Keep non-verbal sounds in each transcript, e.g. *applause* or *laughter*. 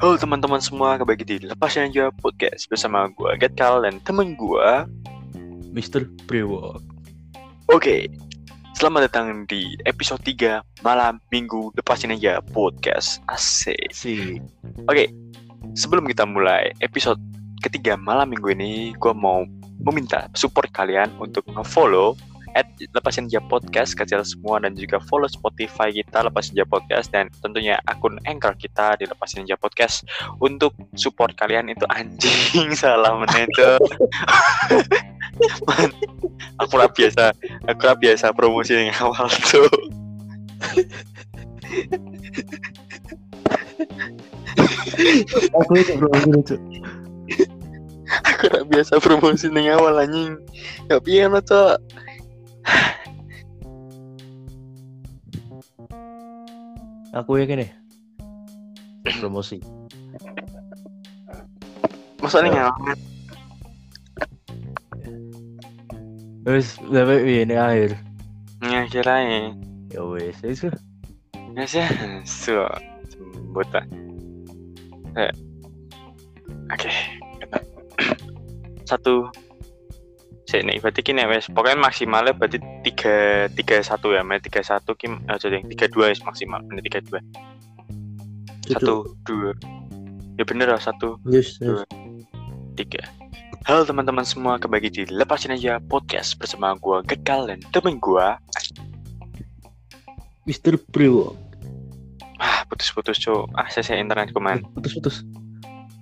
Halo teman-teman semua, kembali di Lepasnya Aja Podcast bersama gue Getkal dan temen gue Mr. Brewok. Oke, selamat datang di episode 3 malam minggu Lepasin Aja Podcast Asik Si Oke, sebelum kita mulai episode ketiga malam minggu ini Gue mau meminta support kalian untuk nge-follow at Lepasin Aja Podcast. Kecil semua dan juga follow Spotify kita Lepasin Aja Podcast. Dan tentunya akun Anchor kita di Lepasin Aja Podcast. Untuk support kalian itu anjing *laughs* salah itu *laughs* aku lah biasa aku lah biasa promosi yang awal tuh. Aku itu bro itu. aku lah biasa promosi yang awal anjing. Ya piye tuh Aku yakin deh. Promosi. nih ngalamin Wes, sampai ini akhir. ya kira Ya wes, itu. ya sih so buta oke. Satu nih berarti kini wes pokoknya maksimalnya berarti tiga tiga satu ya mana tiga satu kim eh, jadi tiga dua maksimal ini tiga dua satu dua ya bener lah satu Yes, Dua. tiga Halo teman-teman semua, kembali di Lepasin Aja Podcast bersama gua Gekal dan temen gua Mr. Brewok. Ah, putus-putus cuk Ah, saya, saya internet ke mana Putus-putus.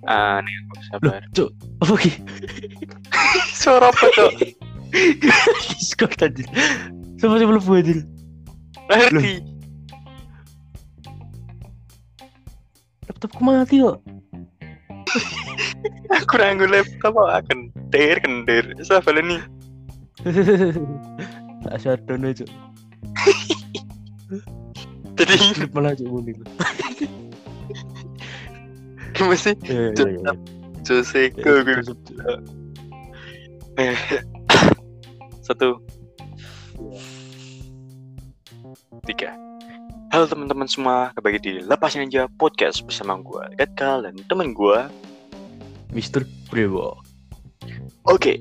Ah, nih aku sabar cuk. Apa ki? *laughs* Suara apa cuk? *laughs* Skor tadi. Sama sih belum buatin. Ngerti Laptopku mati kok. *laughs* Aku nanggu laptop akan kendir kendir Sabar nih Tak shutdown aja. Jadi Klip malah cuk muni. Gimana sih? Ya ya Cuk, ya. Joseko gue Satu Tiga Halo teman-teman semua, kembali di Lepasin Aja Podcast bersama gue Gatkal dan temen gue Mr. Brewok. Oke,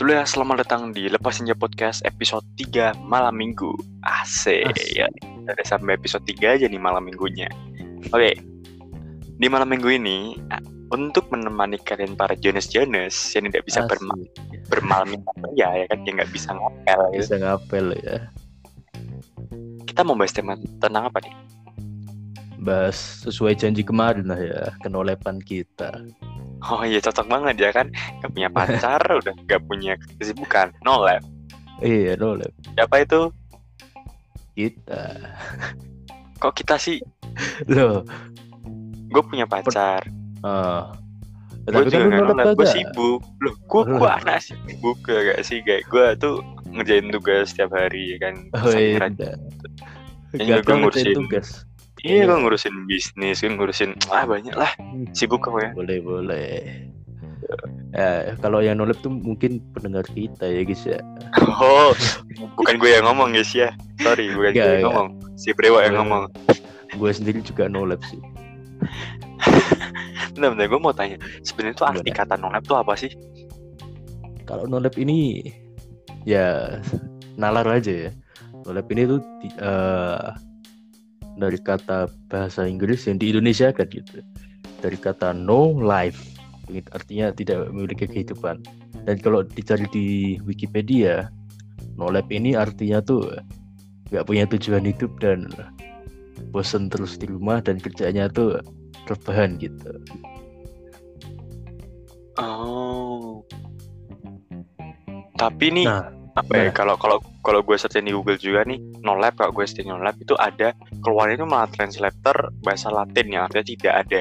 ya selamat datang di Lepasin Aja Podcast episode 3 malam minggu Asik, Asik. ya Udah sampai episode 3 aja nih malam minggunya Oke, di malam minggu ini Untuk menemani kalian para Jonas-Jonas Yang tidak bisa berma bermalam ya, ya kan Yang nggak bisa ngapel gitu. Bisa ngapel ya. Kita mau bahas tema tentang apa nih? Bahas sesuai janji kemarin lah ya. Kenolepan kita. Oh iya cocok banget ya kan Gak punya pacar, *laughs* udah gak punya kesibukan No lab Iya, nolep. Siapa itu? Kita. Kok kita sih? Loh, Gue punya pacar. Ah. gue juga lu nggak nolak gue sibuk. Loh gue gue anak sibuk gak sih? Kayak gue tuh ngerjain tugas setiap hari ya kan? Oh iya. Gak Iya, gue ngurusin tugas. iya gue ngurusin bisnis gue ngurusin ah banyak lah. Sibuk kau ya. Boleh, boleh. Ya, kalau yang nolep tuh mungkin pendengar kita ya guys ya. oh *laughs* bukan gue yang ngomong guys ya. Sorry bukan gue yang ngomong. Si Brewa yang ngomong. Gue sendiri juga nolep sih. *laughs* bener bener gue mau tanya sebenarnya tuh arti kata nolep tuh apa sih Kalau nolep ini ya nalar aja ya. Nolep ini tuh di- eh, dari kata bahasa Inggris yang di Indonesia kan gitu. Dari kata no life, artinya tidak memiliki kehidupan. Dan kalau dicari di Wikipedia, no life ini artinya tuh nggak punya tujuan hidup dan bosen terus di rumah dan kerjanya tuh rebahan gitu. oh tapi nih Nah, apa ya kalau kalau kalau gue searching di Google juga nih no lab kalau gue searching no lab itu ada keluarnya itu malah translator bahasa Latin yang artinya tidak ada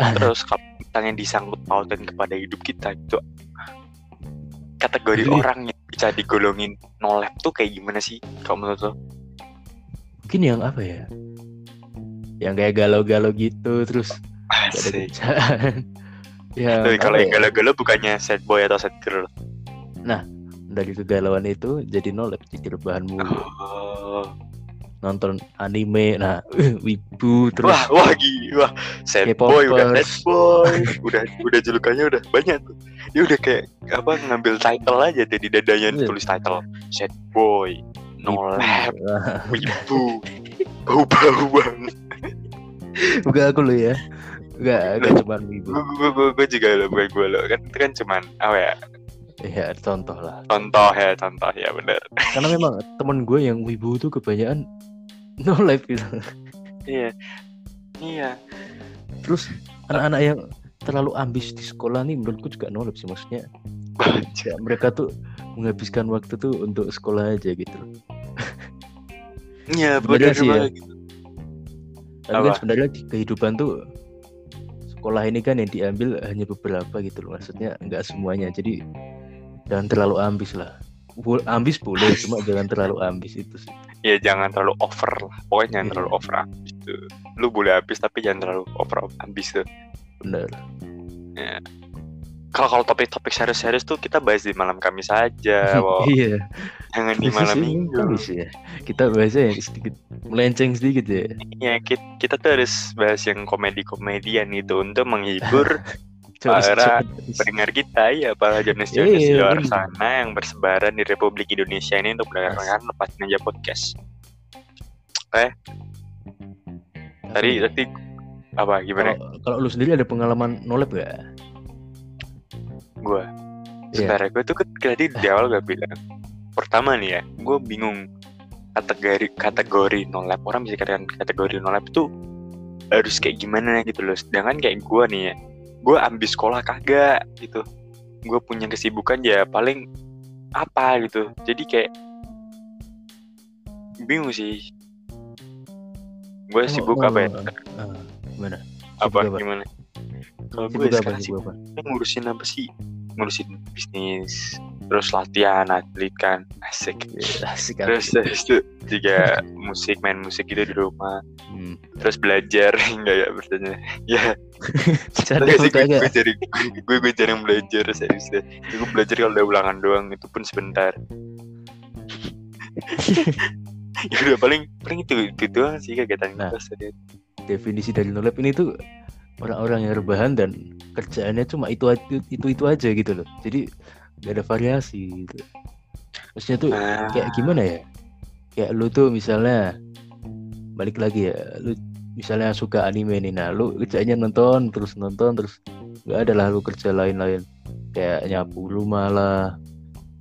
*laughs* terus kalau misalnya disangkut pautan kepada hidup kita itu kategori Jadi- orang yang bisa digolongin no lab tuh kayak gimana sih kalau menurut lo mungkin yang apa ya? Yang kayak galau-galau gitu terus Asik. *laughs* ya, Tapi kalau yang ya? galau-galau bukannya sad boy atau sad girl dari kegalauan itu jadi nolep jadi rebahan mulu. oh nonton anime nah *laughs* wibu terus Wah, wah gila. Wah, sad boy udah sad boy. *laughs* Udah udah julukannya udah banyak tuh. Dia udah kayak apa ngambil title aja deh di dadanya Iya. tulis title sad boy, no wibu. Nah, wibu. Bau-bau banget. Bukan aku lo ya Enggak, enggak cuma wibu. Gue gue gue gue juga lo, gue gue lo kan itu kan cuman apa ya Ya, contoh lah. contoh ya contoh ya bener. Karena memang temen gue yang wibu tuh kebanyakan no life gitu. Iya, iya. Terus anak-anak yang terlalu ambis di sekolah nih menurutku juga no life sih maksudnya. Ya, mereka tuh menghabiskan waktu tuh untuk sekolah aja gitu. Iya, bener sih ya. gitu. Tapi kan sebenarnya di kehidupan tuh sekolah ini kan yang diambil hanya beberapa gitu loh. Maksudnya nggak semuanya. Jadi jangan terlalu ambis lah. Ambis boleh, cuma *laughs* jangan terlalu ambis itu sih. Ya jangan terlalu over lah. Pokoknya jangan Iya. terlalu over ambis tuh. Lu boleh habis tapi jangan terlalu over ambis tuh. Bener. Kalau kalau topik-topik serius-serius tuh kita bahas di malam Kamis saja. Wow. *laughs* iya. Jangan di malam minggu. Kamis ya. Kita bahasnya yang sedikit melenceng sedikit ya. Ya kita, kita tuh harus bahas yang komedi-komedian itu untuk menghibur *laughs* Para pendengar kita ya para di Iya, luar bener. sana yang bersebaran di Republik Indonesia ini untuk mendengarkan lepasin aja podcast. Tadi tadi apa gimana? Kalau, kalau lu sendiri ada pengalaman nolep gak? Gue Iya. sebentar gue tuh tadi di awal gak bilang. Pertama nih ya, gue bingung kategori kategori nolep orang bisa katakan kategori nolep itu harus kayak gimana gitu loh. Sedangkan kayak gue nih ya, gue ambis sekolah kagak gitu. Gue punya kesibukan ya paling apa gitu. Jadi kayak bingung sih. Gue Kalau sibuk mau- apa ya? Ah, gimana? Apa sibuk apa? gimana? Kalau gue Sibuk sekarang Sibuk apa? ngurusin apa sih? Ngurusin bisnis, terus latihan atlet kan, asik. Ya, Asik kan? Terus terus tuh juga musik main musik gitu di rumah. Hmm. Terus belajar *laughs* enggak ya bertanya. Ya, sih gue, kagak? gue cari gue gue jarang belajar serius deh. Gue belajar kalau udah ulangan doang itu pun sebentar. *laughs* ya udah paling paling itu itu doang sih kegiatan Nah. Definisi dari nolep ini tuh orang-orang yang rebahan dan kerjaannya cuma itu itu itu, itu aja gitu loh. Jadi gak ada variasi gitu. Maksudnya tuh kayak gimana ya? Kayak lu tuh misalnya balik lagi ya, lu misalnya suka anime nih, nah lu kerjanya nonton terus nonton terus nggak ada lah lu kerja lain-lain kayak nyapu rumah lah,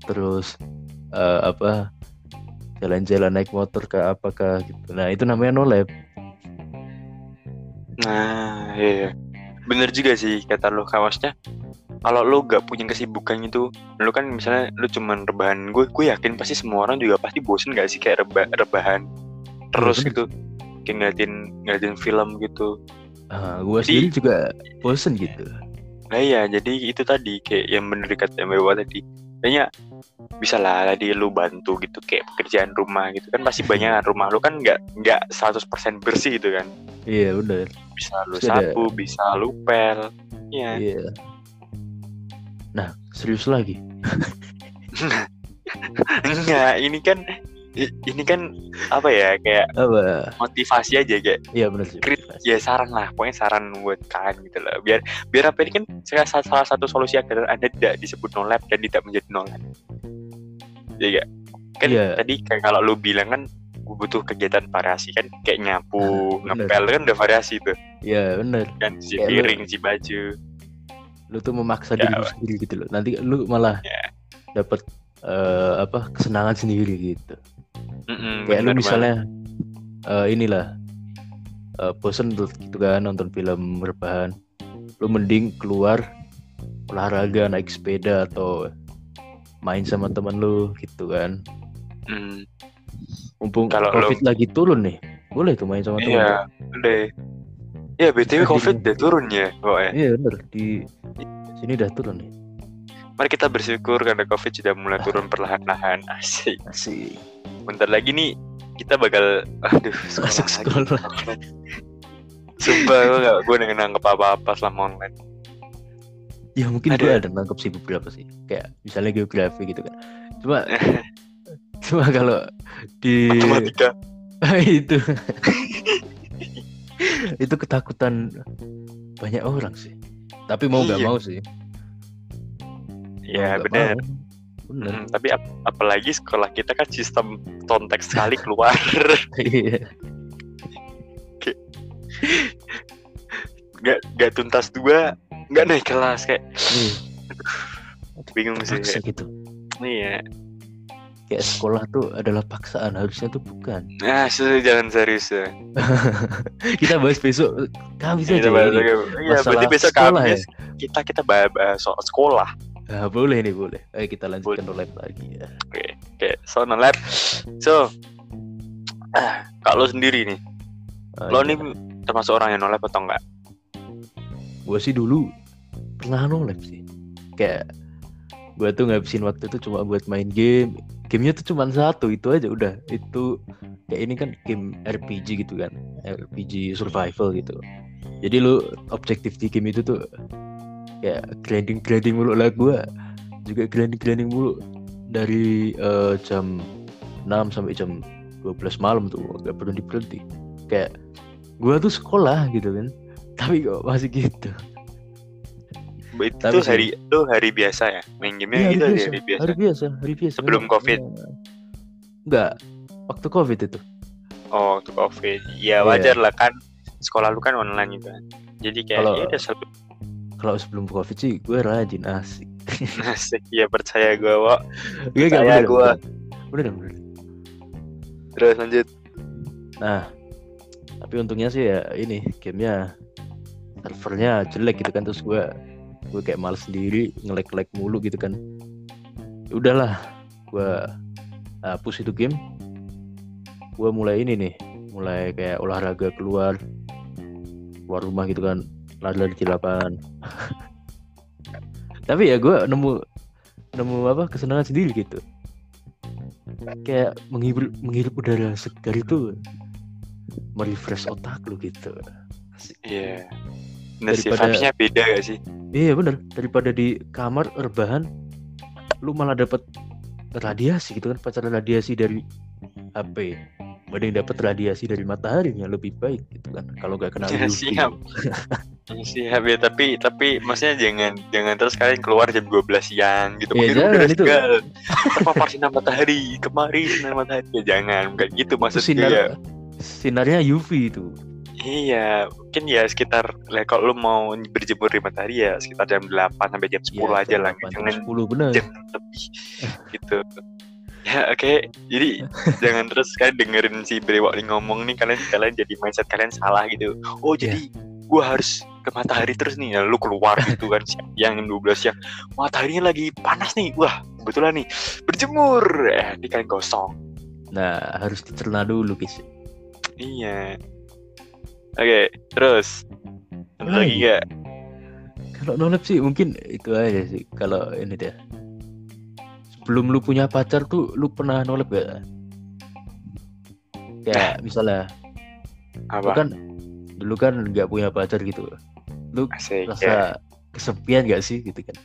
terus eh, apa jalan-jalan naik motor ke apakah gitu. Nah itu namanya no lab. Nah, iya. Bener juga sih kata lo kawasnya. Kalau lo gak punya kesibukan itu, lo kan misalnya lo cuman rebahan, gue gue yakin pasti semua orang juga pasti bosen gak sih kayak reba, rebahan terus gitu, kayak ngeliatin ngeliatin film gitu. Ah, gua Jadi- sendiri juga bosen gitu. Nah iya, jadi itu tadi kayak yang bener kata Mbak Bawa tadi. Kayaknya bisa lah tadi lu bantu gitu kayak pekerjaan rumah gitu kan pasti banyak kan rumah lu kan nggak nggak 100% bersih gitu kan Iya bener. Bisa lu ada- sapu bisa lu pel Iya. Iya. Nah serius lagi. Enggak, ini kan ini kan apa ya kayak Apa? motivasi aja kayak Iya sih. Krit, ya saran lah pokoknya saran buat kalian gitu loh biar biar apa ini kan salah, salah satu solusi agar anda tidak disebut no lab dan tidak menjadi no lab ya gak? kan Iya. tadi kayak kalau lu bilang kan gue butuh kegiatan variasi kan kayak nyapu Ah, bener. ngepel kan udah variasi tuh Iya bener. kan si Kayak lu- piring si baju Lu tuh memaksa Ya, diri lu sendiri gitu loh. Nanti lu malah Ya. dapat eh, apa kesenangan sendiri gitu. Mm-mm, Kayak lu misalnya eh, inilah eh, bosen tuh gitu kan nonton film rebahan. Lu mending keluar olahraga naik sepeda atau main sama temen lu gitu kan. banget. Mumpung Kalau covid lagi turun nih, boleh tuh main sama temen. iya udah ya btw covid udah turun ya pokoknya Iya bener di sini udah turun nih. mari kita bersyukur karena covid sudah mulai turun perlahan-lahan asik Asik. bentar lagi nih kita bakal aduh sekolah Masuk lagi. sekolah. sumpah gue gak gue udah nangkep apa-apa selama online Ya mungkin Ada. gue ada nangkep sih beberapa sih. Kayak misalnya geografi gitu kan. Cuma *laughs* cuma kalau di matematika. *laughs* Itu. Itu ketakutan banyak orang sih. Tapi mau nggak Iya. mau sih. Ya benar mau. bener. Hmm, tapi ap- apalagi sekolah kita kan sistem kontak sekali keluar. *laughs* Iya. nggak nggak tuntas dua nggak naik kelas kayak Iya, bingung sih kayak, gitu. Iya kayak sekolah tuh adalah paksaan harusnya tuh bukan. Nah sudah jangan serius ya. *laughs* Kita bahas besok ini. lagi. iya Masalah berarti besok sekolah ya? Kamis kita kita bahas, soal sekolah. Ah, boleh nih boleh. Ayo kita lanjutkan live lagi ya. Oke so no lab. So ah, kalau sendiri nih. Ah, lo iya. nih termasuk orang yang nolep atau enggak? Gue sih dulu pernah nolep sih. Kayak gue tuh ngabisin waktu itu cuma buat main game gamenya tuh cuma satu itu aja udah. Itu kayak ini kan game RPG gitu kan. RPG survival gitu. Jadi lu objektif di game itu tuh kayak grinding grinding mulu lah gue juga grinding grinding mulu. Dari eh, jam 6 sampai jam 12 malam tuh gak berhenti berhenti kayak gue tuh sekolah gitu kan. Tapi kok masih gitu itu Tapi tuh sih- hari itu hari biasa ya main gamenya Iya, gitu aja hari biasa hari biasa, hari biasa. Sebelum COVID? iya. Enggak, waktu COVID itu. oh untuk covid ya Iya. wajar lah kan sekolah lu kan online gitu kan jadi kayak Kalau- ya udah Kalau sebelum COVID sih gue rajin asik. *laughs* asik ya percaya gue Wak. *laughs* Iya enggak Percaya bener. Bener, bener. terus lanjut Nah, tapi untungnya sih ya ini gamenya servernya jelek gitu kan terus gue gue kayak males sendiri ngelek-ngelek mulu gitu kan. Ya Udahlah, gue hapus itu game. Gue mulai ini nih, mulai kayak olahraga keluar keluar rumah gitu kan, lari-lari di lapangan. *laughs* tapi ya gue nemu nemu apa kesenangan sendiri gitu. Kayak menghibur menghirup udara segar itu merefresh otak lu gitu. iya Nah, sih Daripada- vibes-nya beda gak sih? Iya bener daripada di kamar rebahan lu malah dapat radiasi gitu kan pacaran radiasi dari HP mending dapat radiasi dari matahari yang lebih baik gitu kan kalau nggak kena Ya, *laughs* UV. siap. *laughs* Siap ya, tapi tapi maksudnya jangan jangan terus kalian keluar jam 12 siang gitu. Iya, Mungkin jangan, udah itu. Terpapar sinar matahari, kemari sinar matahari. Ya jangan, bukan gitu Itu maksudnya. sinar ya. sinarnya UV itu. Iya, mungkin ya sekitar lah kalau lu mau berjemur di matahari ya sekitar jam 8 sampai jam 10 Iya, aja lah. 8, jam Jangan 10 bener. jam lebih gitu. Ya oke, jadi *laughs* jangan terus kalian dengerin si Brewok ngomong nih kalian kalian jadi mindset kalian salah gitu. Oh Iya. jadi gua harus ke matahari terus nih, ya, lu keluar *laughs* gitu kan siang jam 12 siang, mataharinya lagi panas nih, wah kebetulan nih berjemur, eh ini kalian gosong. Nah harus dicerna dulu guys. Iya. Oke, terus ada lagi gak? Kalau nolep sih mungkin itu aja sih. Kalau ini deh. Sebelum lu punya pacar tuh lu pernah nolep gak? Kayak misalnya lu Apa? kan dulu kan nggak punya pacar gitu. Lu Asik ya. rasa kesepian gak sih gitu kan?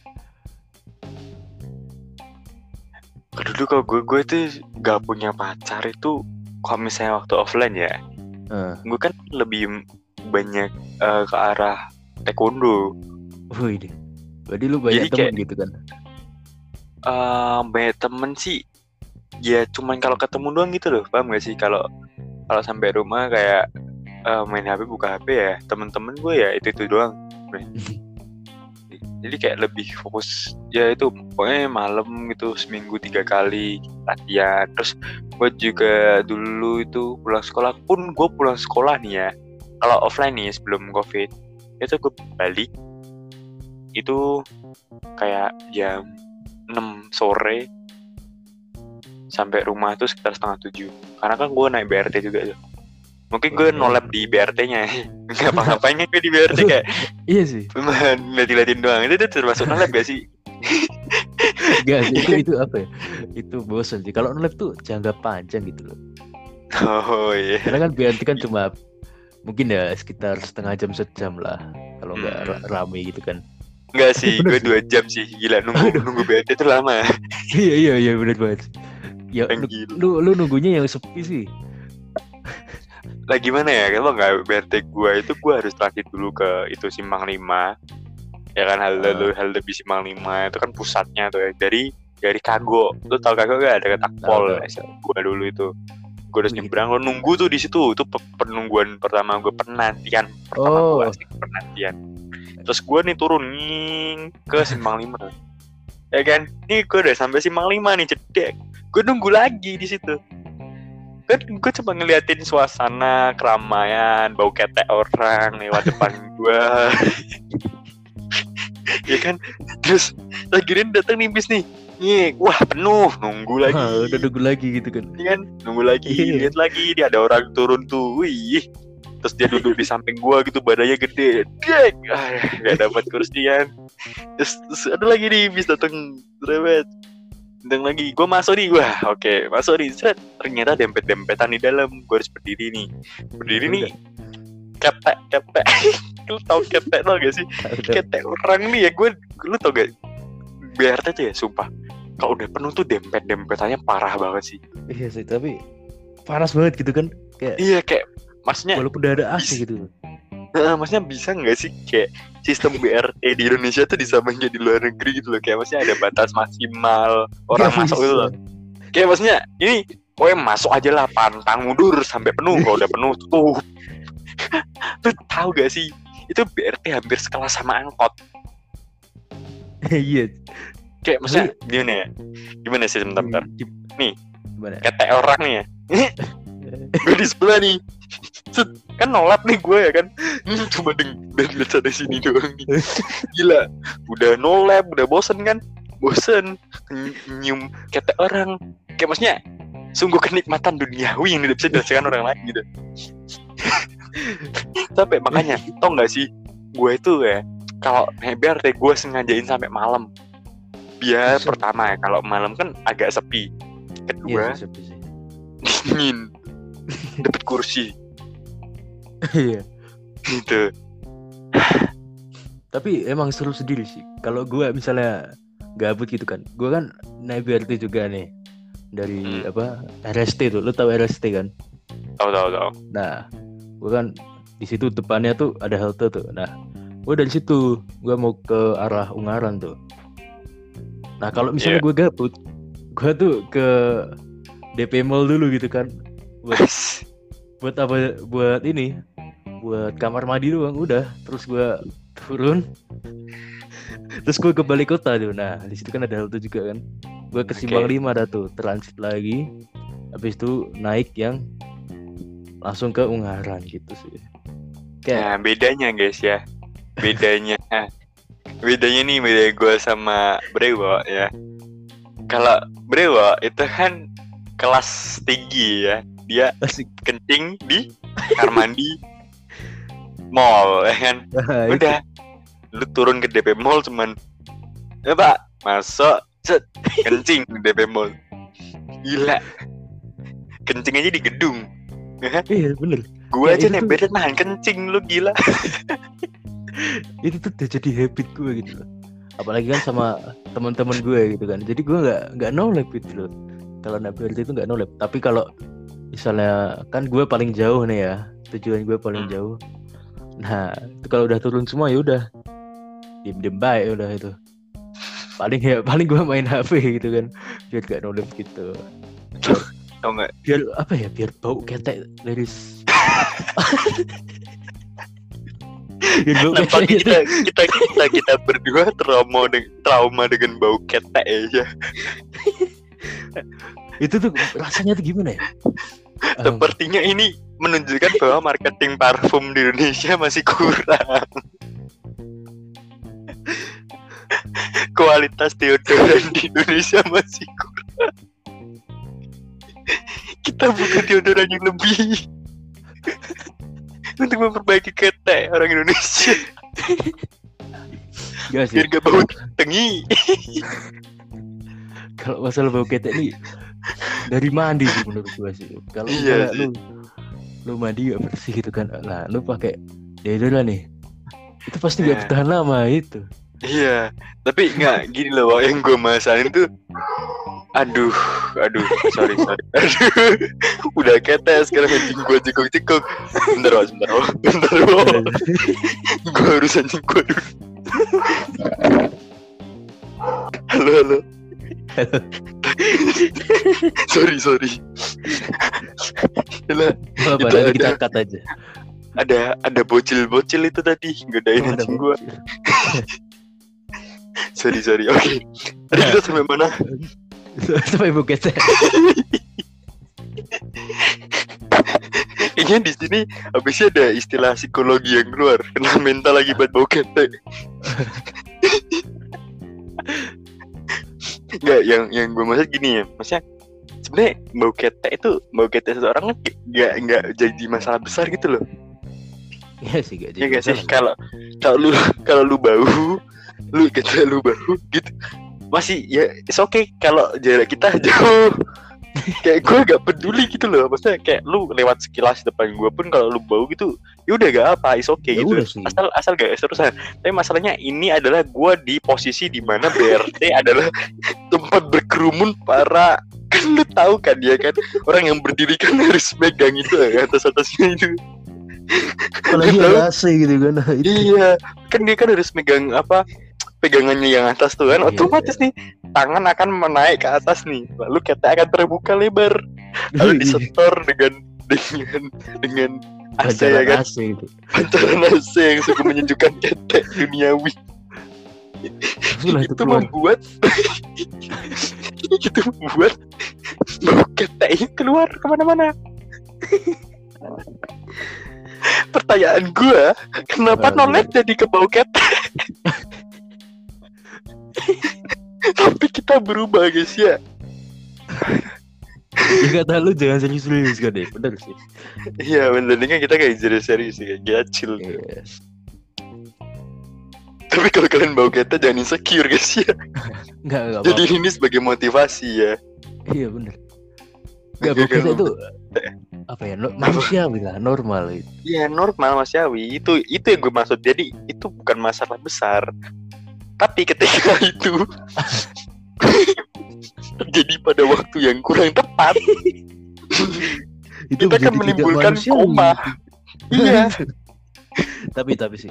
Dulu kalau gue gue tuh gak punya pacar itu kalau misalnya waktu offline ya, Heeh. gue kan lebih banyak eh, ke arah taekwondo. Oh ini. Berarti lu banyak Jadi temen kayak- gitu kan? Eh banyak temen sih, ya cuman kalau ketemu doang gitu loh, paham gak sih? Kalau kalau sampai rumah kayak eh, main HP buka HP ya, temen-temen gue ya itu itu doang. *laughs* Jadi kayak lebih fokus ya itu pokoknya malam gitu seminggu tiga kali latihan. Terus gue juga dulu itu pulang sekolah pun gue pulang sekolah nih ya. Kalau offline nih sebelum covid itu gue balik itu kayak jam 6 sore sampai rumah itu sekitar setengah tujuh karena kan gue naik BRT juga tuh mungkin gue Oke. nolep di BRT-nya *laughs* nggak apa-ngapain kan gue di BRT kayak Iya sih. cuma liatin-liatin doang itu tuh termasuk nolep gak sih Enggak sih itu itu apa ya? Itu bosan sih. Kalau nolep tuh jangka panjang gitu loh. oh iya Karena kan BRT kan cuma mungkin ya sekitar setengah jam sejam lah kalau nggak Hmm. ra- rame gitu kan. Enggak sih, Bener gue sih. dua jam sih. Gila nunggu Aduh. nunggu BRT itu lama. iya iya iya benar banget. Ya lu, lu lu nunggunya yang sepi sih. Lah gimana ya? Kalau nggak BRT gua itu gua harus transit dulu ke itu Simpang 5 ya kan halte Ah. lu halte bis Simpang 5 itu kan pusatnya tuh ya. dari dari Kago. Lu tau Kago gak ada takpol gua dulu itu. Gua harus nyebrang lu nunggu tuh di situ. Itu pe- penungguan pertama gua. Penantian. Pertama Oh. gua asik penantian. Terus gua nih turun nying ke Simpang 5 *laughs* ya kan? Nih gua udah sampai Simpang 5 nih cedek. Gua nunggu lagi di situ kan gue cuma ngeliatin suasana keramaian bau ketek orang lewat depan gua. *laughs* Ya kan? Terus akhirnya datang nih bis nih. Nih wah penuh. Nunggu lagi. Ah, *laughs* udah nunggu lagi gitu kan. Iya kan? Nunggu lagi Iya. lihat lagi. Dia ada orang turun tuh. Wih. Terus dia duduk di samping gua gitu badannya gede. Dek. Ah, gak dapat kursian. Terus, terus ada lagi nih bis datang rewet datang lagi. Gua masuk nih wah oke masuk nih. Seret ternyata dempet dempetan di dalam. Gua harus berdiri nih. Berdiri nih. Ketek ketek *laughs* lu tau ketek tau gak sih? *laughs* Ketek orang nih ya. Gue lu tau gak? BRT tuh ya sumpah. Kalau udah penuh tuh dempet dempetannya parah banget sih. Iya sih, tapi panas banget gitu kan. Kayak iya kayak maksudnya walaupun udah ada AC gitu. Eh, maksudnya bisa nggak sih kayak sistem BRT di Indonesia tuh disamain kayak di luar negeri gitu loh? Kayak maksudnya ada batas maksimal orang Nggak masuk bisa. gitu loh. kayak maksudnya ini pokoknya masuk aja lah pantang mundur sampai penuh kalau udah penuh tuh. *laughs* Lu tahu gak sih? Itu BRT hampir sekelas sama angkot. *laughs* Iya. kayak maksudnya gimana ya? Gimana sih sebentar bentar. Nih. Gimana? ketek orang nih ya. *laughs* Gue di sebelah nih kan nolap nih gue ya kan. Hmm, cuma deng dan lihat sana sini *laughs* doang nih. Gila udah nolap udah bosen kan? Bosen. Ny- nyium ketek orang. Kayak maksudnya sungguh kenikmatan duniawi yang tidak bisa dirasakan orang lain gitu. *laughs* Sampai makanya tau nggak sih gue itu ya kalau naik BRT gue sengajain sampai malam. Biar pertama ya kalau malam kan agak sepi. Kedua sih, sepi dingin. *laughs* Dapat kursi Iya. gitu Tapi emang seru sendiri sih. Kalau gua misalnya gabut gitu kan. Gua kan naik BRT juga nih. Dari Hmm. apa? RST tuh. Lu tahu RST kan? tahu tahu tahu Nah, gua kan di situ depannya tuh ada halte tuh. Nah, gua dari situ gua mau ke arah Ungaran tuh. Nah, kalau misalnya Iya. gua gabut, gua tuh ke DP Mall dulu gitu kan. Buat *laughs* buat apa? Buat ini. Buat kamar mandi doang udah. Terus gua turun. Terus gua ke balik kota tuh. Nah, di situ kan ada halte juga kan. Gua ke Oke. Simpang 5 dah tuh, transit lagi. Habis itu naik yang langsung ke Ungaran gitu sih. Kayak Nah, bedanya guys ya. Bedanya. *laughs* bedanya nih beda gue sama Brewo ya. Kalau Brewo itu kan kelas tinggi ya. Dia kencing di kamar mandi *laughs* mall ya kan. *laughs* Nah. Udah. Lu turun ke DP mall cuman ya Pak, masuk set *laughs* kencing di DP mall. Gila. Kencing aja di gedung. Iya bener. Gue Ya, aja tuh- nebet nahan kencing lu gila. *laughs* Itu tuh udah jadi habit gue gitu loh. Apalagi kan sama teman-teman gue gitu kan. Jadi gue nggak nggak no lab gitu loh. Kalau BRT itu nggak no lab. Tapi kalau misalnya kan gue paling jauh nih ya. Tujuan gue paling Hmm. jauh. Nah itu kalau udah turun semua ya udah diem diem baik udah itu. Paling ya *laughs* paling gue main HP gitu kan. Biar gak no lab gitu. Tau nggak? Biar apa ya? Biar bau ketek dari s- *laughs* Biar bau ketek kita kita kita kita berdua trauma dengan trauma dengan bau ketek ya. itu tuh rasanya tuh gimana ya? Um, Sepertinya ini menunjukkan bahwa marketing parfum di Indonesia masih kurang. Kualitas deodoran di Indonesia masih kurang. Kita butuh deodoran yang lebih untuk memperbaiki ketek orang Indonesia Gak sih. biar gak bau tengi. Kalau masalah bau ketek nih dari mandi sih menurut gua sih. Kalau Iya lu lu mandi gak bersih gitu kan, nah lu pakai deodoran nih, itu pasti gak Nah. bertahan lama itu. Iya, tapi nggak gini loh, yang gue masalin tuh Aduh, aduh, sorry, sorry. *laughs* Aduh, udah ketes sekarang anjing gua jengkok jengkok. Bentar, Wak, bentar, Wak. bentar, Wak. Gua harus anjing dulu. Halo, halo. *laughs* sorry, sorry. Yalah, Itu nanti kita ada- cut aja. ada ada bocil-bocil itu tadi ngedain Oh, ada anjing gua. sorry, sorry. Oke. Tadi kita sampai mana? *laughs* Sampai buket *laughs* Kayaknya di sini habisnya ada istilah psikologi yang keluar kena mental lagi buat bau ketek. Enggak, yang yang gue maksud gini ya, maksudnya sebenarnya bau ketek itu bau ketek seseorang kan nggak nggak jadi masalah besar gitu loh. Iya sih gak jadi gak sih? Kalau kalau lu kalau lu bau, lu ketek lu bau gitu. Masih ya it's okay kalau jarak kita jauh. Kayak gue gak peduli gitu loh. Maksudnya kayak lu lewat sekilas depan gue pun kalau lu bau gitu ya udah gak apa is okay Ya gitu. asal asal gak terusan tapi masalahnya ini adalah gue di posisi di mana BRT *laughs* adalah tempat berkerumun para *laughs* kan lu tahu kan dia kan? Orang yang berdiri kan harus megang itu atas atasnya itu. Apalagi ada AC gitu kan. Itu. Iya kan dia kan harus megang apa pegangannya yang atas tuh kan Iya, otomatis nih tangan akan menaik ke atas nih lalu ketek akan terbuka lebar. *laughs* Lalu disetor dengan dengan dengan AC ya kan? AC gitu. pancaran AC yang sungguh menyejukkan ketek duniawi. Itulah itu itu membuat *laughs* itu membuat bau keteknya keluar ke mana-mana. *laughs* Pertanyaan gua kenapa Nah, nolet jadi ke bau ketek tapi kita berubah guys ya Ya kata lu jangan serius-serius kan deh. Bener sih. iya bener ini kan kita kayak jadi serius sih kayak chill Iya. tapi kalau kalian bau ketek jangan insecure guys ya Enggak enggak jadi ini sebagai motivasi ya Iya bener. Oke, bukit kalau- itu apa ya no, manusiawi lah normal itu. Iya normal Mas Yawi itu itu yang gue maksud jadi itu bukan masalah besar tapi ketika *laughs* itu terjadi pada waktu yang kurang tepat Itu Kita kan tidak menimbulkan koma. iya. *laughs* Tapi tapi sih.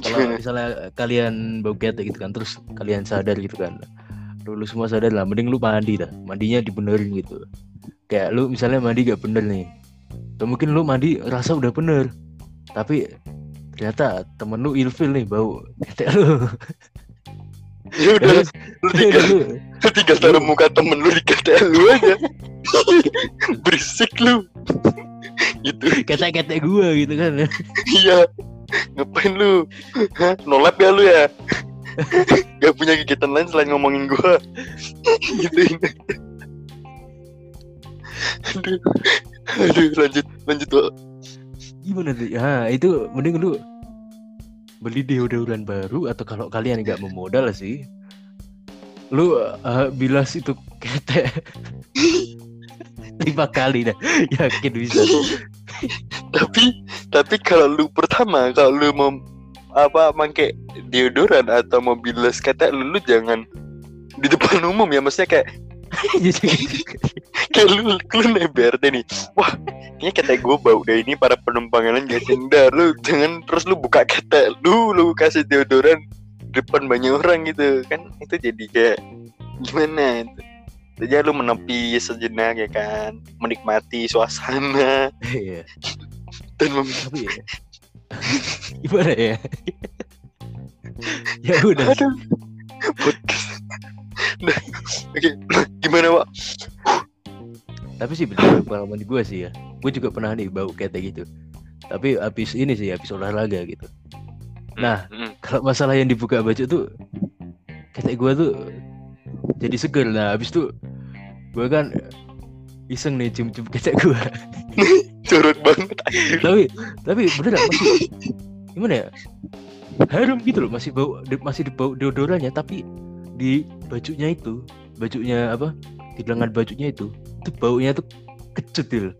Kalau Gimana? misalnya kalian bau ketek gitu kan terus kalian sadar gitu kan. Lu, lu semua sadar lah mending lu mandi dah. Mandinya dibenerin gitu. Kayak lu misalnya mandi gak bener nih. Atau mungkin lu mandi rasa udah bener. Tapi ternyata temen lu ilfil nih bau. Ketek lu. Ya udah lu tinggal lu tinggal taruh muka temen lu di KTL lu aja. *laughs* Berisik lu. Gitu. Ketek-ketek gua gitu kan. Iya. Ngapain lu? Hah? nolap ya lu ya? Gak punya kegiatan lain selain ngomongin gua. Gitu. Aduh. Aduh lanjut lanjut Wak. gimana tuh? Ya itu mending lu beli deodoran baru atau kalau kalian nggak *laughs* mau modal sih? Lu eh, bilas itu ketek *laughs* lima kali dah. *laughs* Yakin bisa. Tapi tapi kalau lu pertama kalau lu mau apa pakai deodoran atau mau bilas ketek lu, lu jangan di depan umum ya. Maksudnya kayak *laughs* kayak lu lu naik BRT nih. Wah kayaknya ketek gue bau deh ini para penumpang lain gak dah lu jangan terus lu buka ketek lu lu kasih deodoran depan banyak orang gitu. Kan itu jadi kayak gimana itu? Jadi lu menepi sejenak ya kan? Menikmati suasana. Iya. Dan mem- tapi ya. gimana ya? *laughs* Ya udah. Aduh. Podcast oke. Gimana Wak? tapi sih bener pengalaman gue sih ya. Gue juga pernah nih bau ketek gitu. Tapi habis ini sih habis olahraga gitu. Nah, Mm, kalau masalah yang dibuka baju tuh ketek gue tuh jadi seger. Nah habis tuh gue kan iseng nih cium-cium ketek gue *laughs* curut banget tapi tapi bener masih gimana ya? Harum gitu loh masih bau masih bau deodorannya tapi di bajunya itu bajunya apa di lengan bajunya itu itu baunya tuh kecut loh.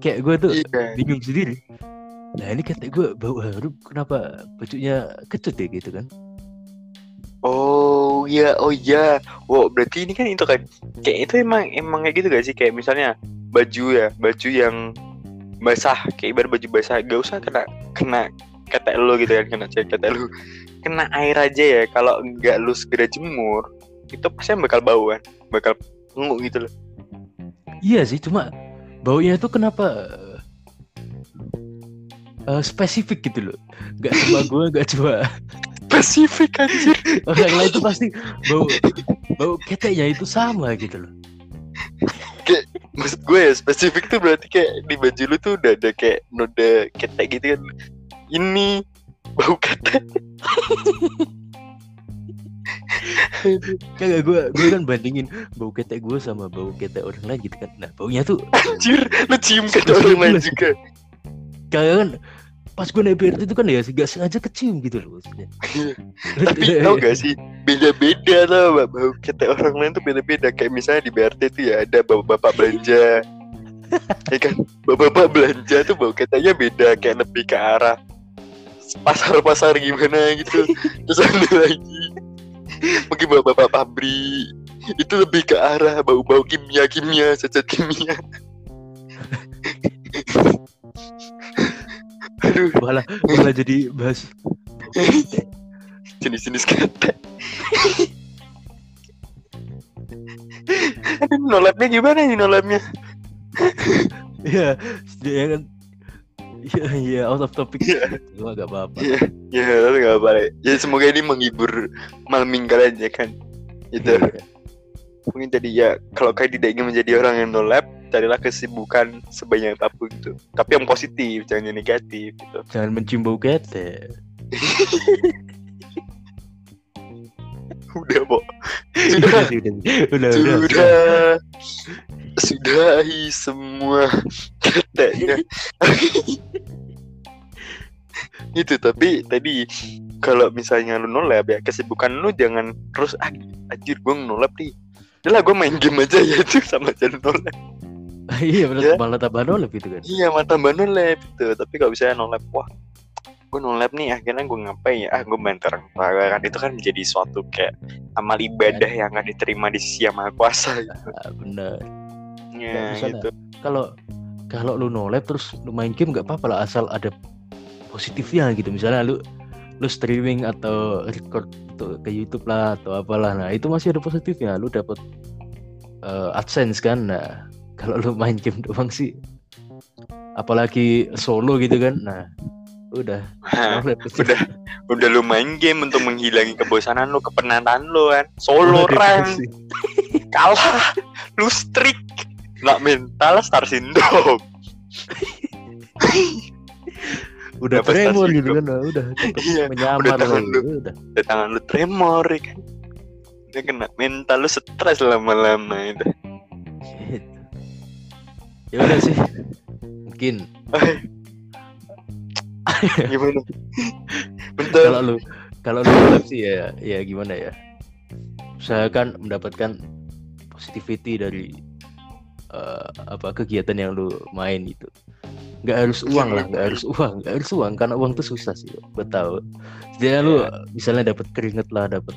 kayak gue tuh iya bingung sendiri nah ini ketek gue bau harum kenapa bajunya kecut ya gitu kan Oh iya, oh iya. Wow, berarti ini kan itu kan kayak itu emang emang kayak gitu gak sih? Kayak misalnya baju ya, baju yang basah, kayak ibarat baju basah, gak usah kena kena ketek lu gitu kan, kena cek ketek lu. Kena air aja ya, kalau nggak lu segera jemur, itu pasti bakal bau kan, bakal nguk gitu loh. Iya sih, cuma baunya itu kenapa uh, spesifik gitu loh. Gak cuma *laughs* gue, gak cuma Spesifik anjir. orang lain itu pasti bau bau keteknya itu sama gitu loh. Maksud gue ya spesifik tuh berarti kayak di baju lu tuh udah ada kayak noda ketek gitu kan. Ini bau ketek. Kagak gue gue kan bandingin bau ketek gue sama bau ketek orang lain gitu kan. Nah baunya tuh Anjir, lu cium ketek orang lain juga. kagak kan pas gue naik BRT itu kan ya gak sengaja kecium gitu loh maksudnya. Tapi *laughs* tau gak sih beda-beda Mbak. bau ketek orang lain tuh beda-beda kayak misalnya di BRT tuh ya ada bapak-bapak belanja *laughs* ya kan bapak-bapak belanja tuh bau keteknya beda kayak lebih ke arah pasar-pasar gimana gitu. *laughs* Terus ada lagi. Mungkin bapak-bapak pabrik itu lebih ke arah bau-bau kimia-kimia cacat kimia. *laughs* Aduh. Malah malah jadi bahas jenis-jenis ketek. Aduh, nolapnya gimana nih nolapnya? ya ya kan ya ya out of topic Iya. cuma gak apa-apa Iya, ya tapi gak apa ya. Ya semoga ini menghibur malam minggu kalian ya kan. Itu Iya. mungkin jadi ya kalau kalian tidak ingin menjadi orang yang no lab, carilah kesibukan sebanyak apa pun gitu. Tapi yang positif, jangan yang negatif gitu. jangan mencium bau ketek *laughs* Udah, Bo. udah Sudah, sih, udah udah udah sudah. Sudahi semua keteknya. *laughs* itu tapi tadi kalau misalnya lu nolab ya kesibukan lu jangan terus ah anjir gue nolab nih. Udah lah gue main game aja ya *laughs* itu sama aja nolab *laughs* iya benar Ya. malah tambah nolep gitu kan. Iya mata tambah nolab gitu. Tapi kalau misalnya nolab wah gue nolab nih akhirnya gue ngapain ya? Ah gue main kan itu kan menjadi suatu kayak amal ibadah yang akan diterima di sisi yang maha kuasa gitu. Ah, bener ya, misalnya. gitu. kalau kalau lu nolep terus lu main game nggak apa-apa lah asal ada positifnya gitu. Misalnya lu lu streaming atau record tuh ke YouTube lah atau apalah. Nah itu masih ada positifnya. Lu dapat eh, AdSense kan? Nah *laughs* kalau lu main game doang sih apalagi solo gitu kan? Nah udah. Nah, udah udah lu main game untuk menghilangi kebosanan lu kepenatan lu kan? Solo rank. kalah. Lu streak nggak mental star syndrome. *laughs* Udah Dapat tremor gitu kan? Udah *laughs* Iya, menyamar udah tangan lu, lu. udah. udah tangan lu tremor ya kan? Udah kena mental lu stres lama-lama itu. Gitu. ya udah sih. Mungkin *laughs* gimana? Bentar. Kalau lu kalau lu sih ya ya gimana ya? Usahakan mendapatkan positivity dari eh, apa kegiatan yang lu main itu nggak harus uang lah nggak harus uang nggak harus uang. Karena uang tuh susah sih gue tahu jadi lu misalnya dapat keringet lah dapat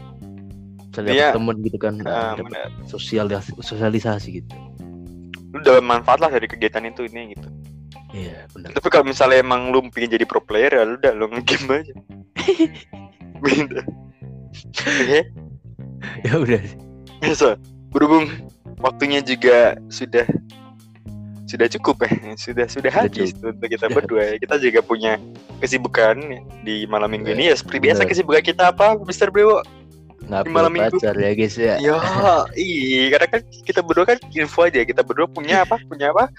misalnya Iya. dapet temen gitu kan Ah, dapat benar. sosialis sosialisasi gitu. Lu dapat manfaat lah dari kegiatan itu ini gitu. Iya benar tapi kalau misalnya emang lu pengen jadi pro player ya lu udah lu nge-game aja. *laughs* Gitu oke. Ya udah. Sih. so berhubung waktunya juga sudah sudah cukup ya. Sudah sudah habis untuk kita berdua ya. kita juga punya kesibukan di malam minggu ini. Ya seperti biasa Benar. kesibukan kita apa Mister Brewo nggak malam minggu. pacar ya guys ya. Ya iya karena kan kita berdua kan info aja. Kita berdua punya apa? Punya apa?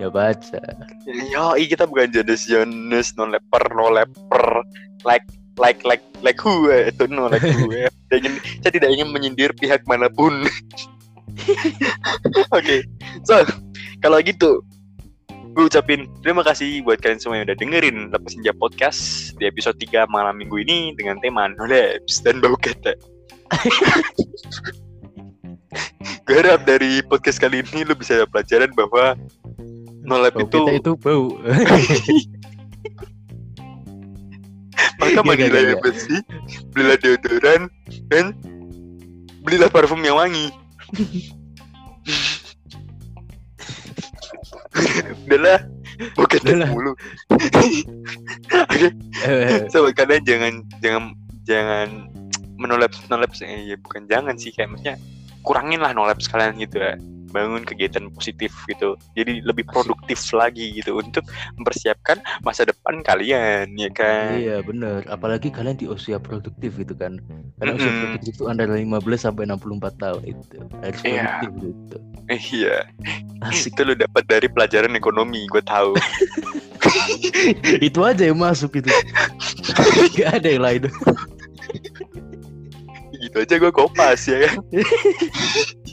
Ya baca ya iya kita bukan jenis jenis non leper no leper. Like like like like who eh, itu no like who. Saya ingin, saya tidak ingin menyindir pihak mana pun *laughs* oke so kalau gitu gue ucapin terima kasih buat kalian semua yang udah dengerin Lepas Senja Podcast di episode 3 malam minggu ini dengan tema Nolaps dan Bau Ketek. *laughs* gue harap dari podcast kali ini lu bisa ada pelajaran bahwa Nolap bau itu kita itu bau *laughs* maka mandilah gak, yang gak. bersih belilah deodoran dan belilah parfum yang wangi udahlah bukan Udahlah. mulu. *laughs* Oke. Eh, sobat kalian jangan jangan jangan menolep nolep eh, ya bukan jangan sih kayak maksudnya kurangin lah nolep sekalian gitu ya bangun kegiatan positif gitu. Jadi lebih produktif lagi gitu untuk mempersiapkan masa depan kalian ya kan? Iya bener. Apalagi kalian di usia produktif gitu kan. Karena usia Mm-mm. produktif itu antara 15 sampai 64 tahun itu. Harus Iya. produktif gitu. Iya. Asik. Itu lu dapat dari pelajaran ekonomi gue tahu. *laughs* Itu aja yang masuk itu. *laughs* Gak ada yang lain. Gitu aja gue kopas ya kan *laughs*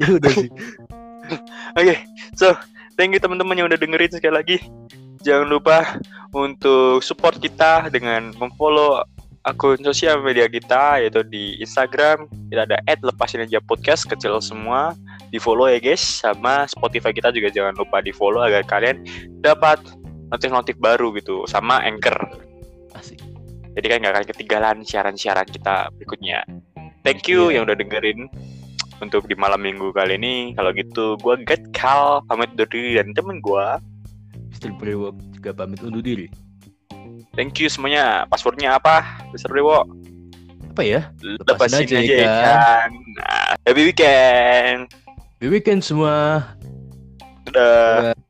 Ya udah sih. *laughs* Oke, so thank you teman-teman yang udah dengerin sekali lagi. Jangan lupa untuk support kita dengan memfollow akun sosial media kita yaitu di Instagram. Kita ada @lepasin aja podcast kecil semua. Di follow ya guys. Sama Spotify kita juga jangan lupa di follow agar kalian dapat notif-notif baru gitu. Sama Anchor. Asik. Jadi kan nggak akan ketinggalan siaran-siaran kita berikutnya. Thank you Iya. yang udah dengerin untuk di malam minggu kali ini. Kalau gitu gue Kal pamit undur diri dan temen gue Mr. Brewok juga pamit undur diri. Thank you semuanya. Passwordnya apa? Mr. Dewo Apa ya? Lepasin aja, aja, ya. Ya kan nah, happy weekend. Happy weekend semua. Dadah. Dadah.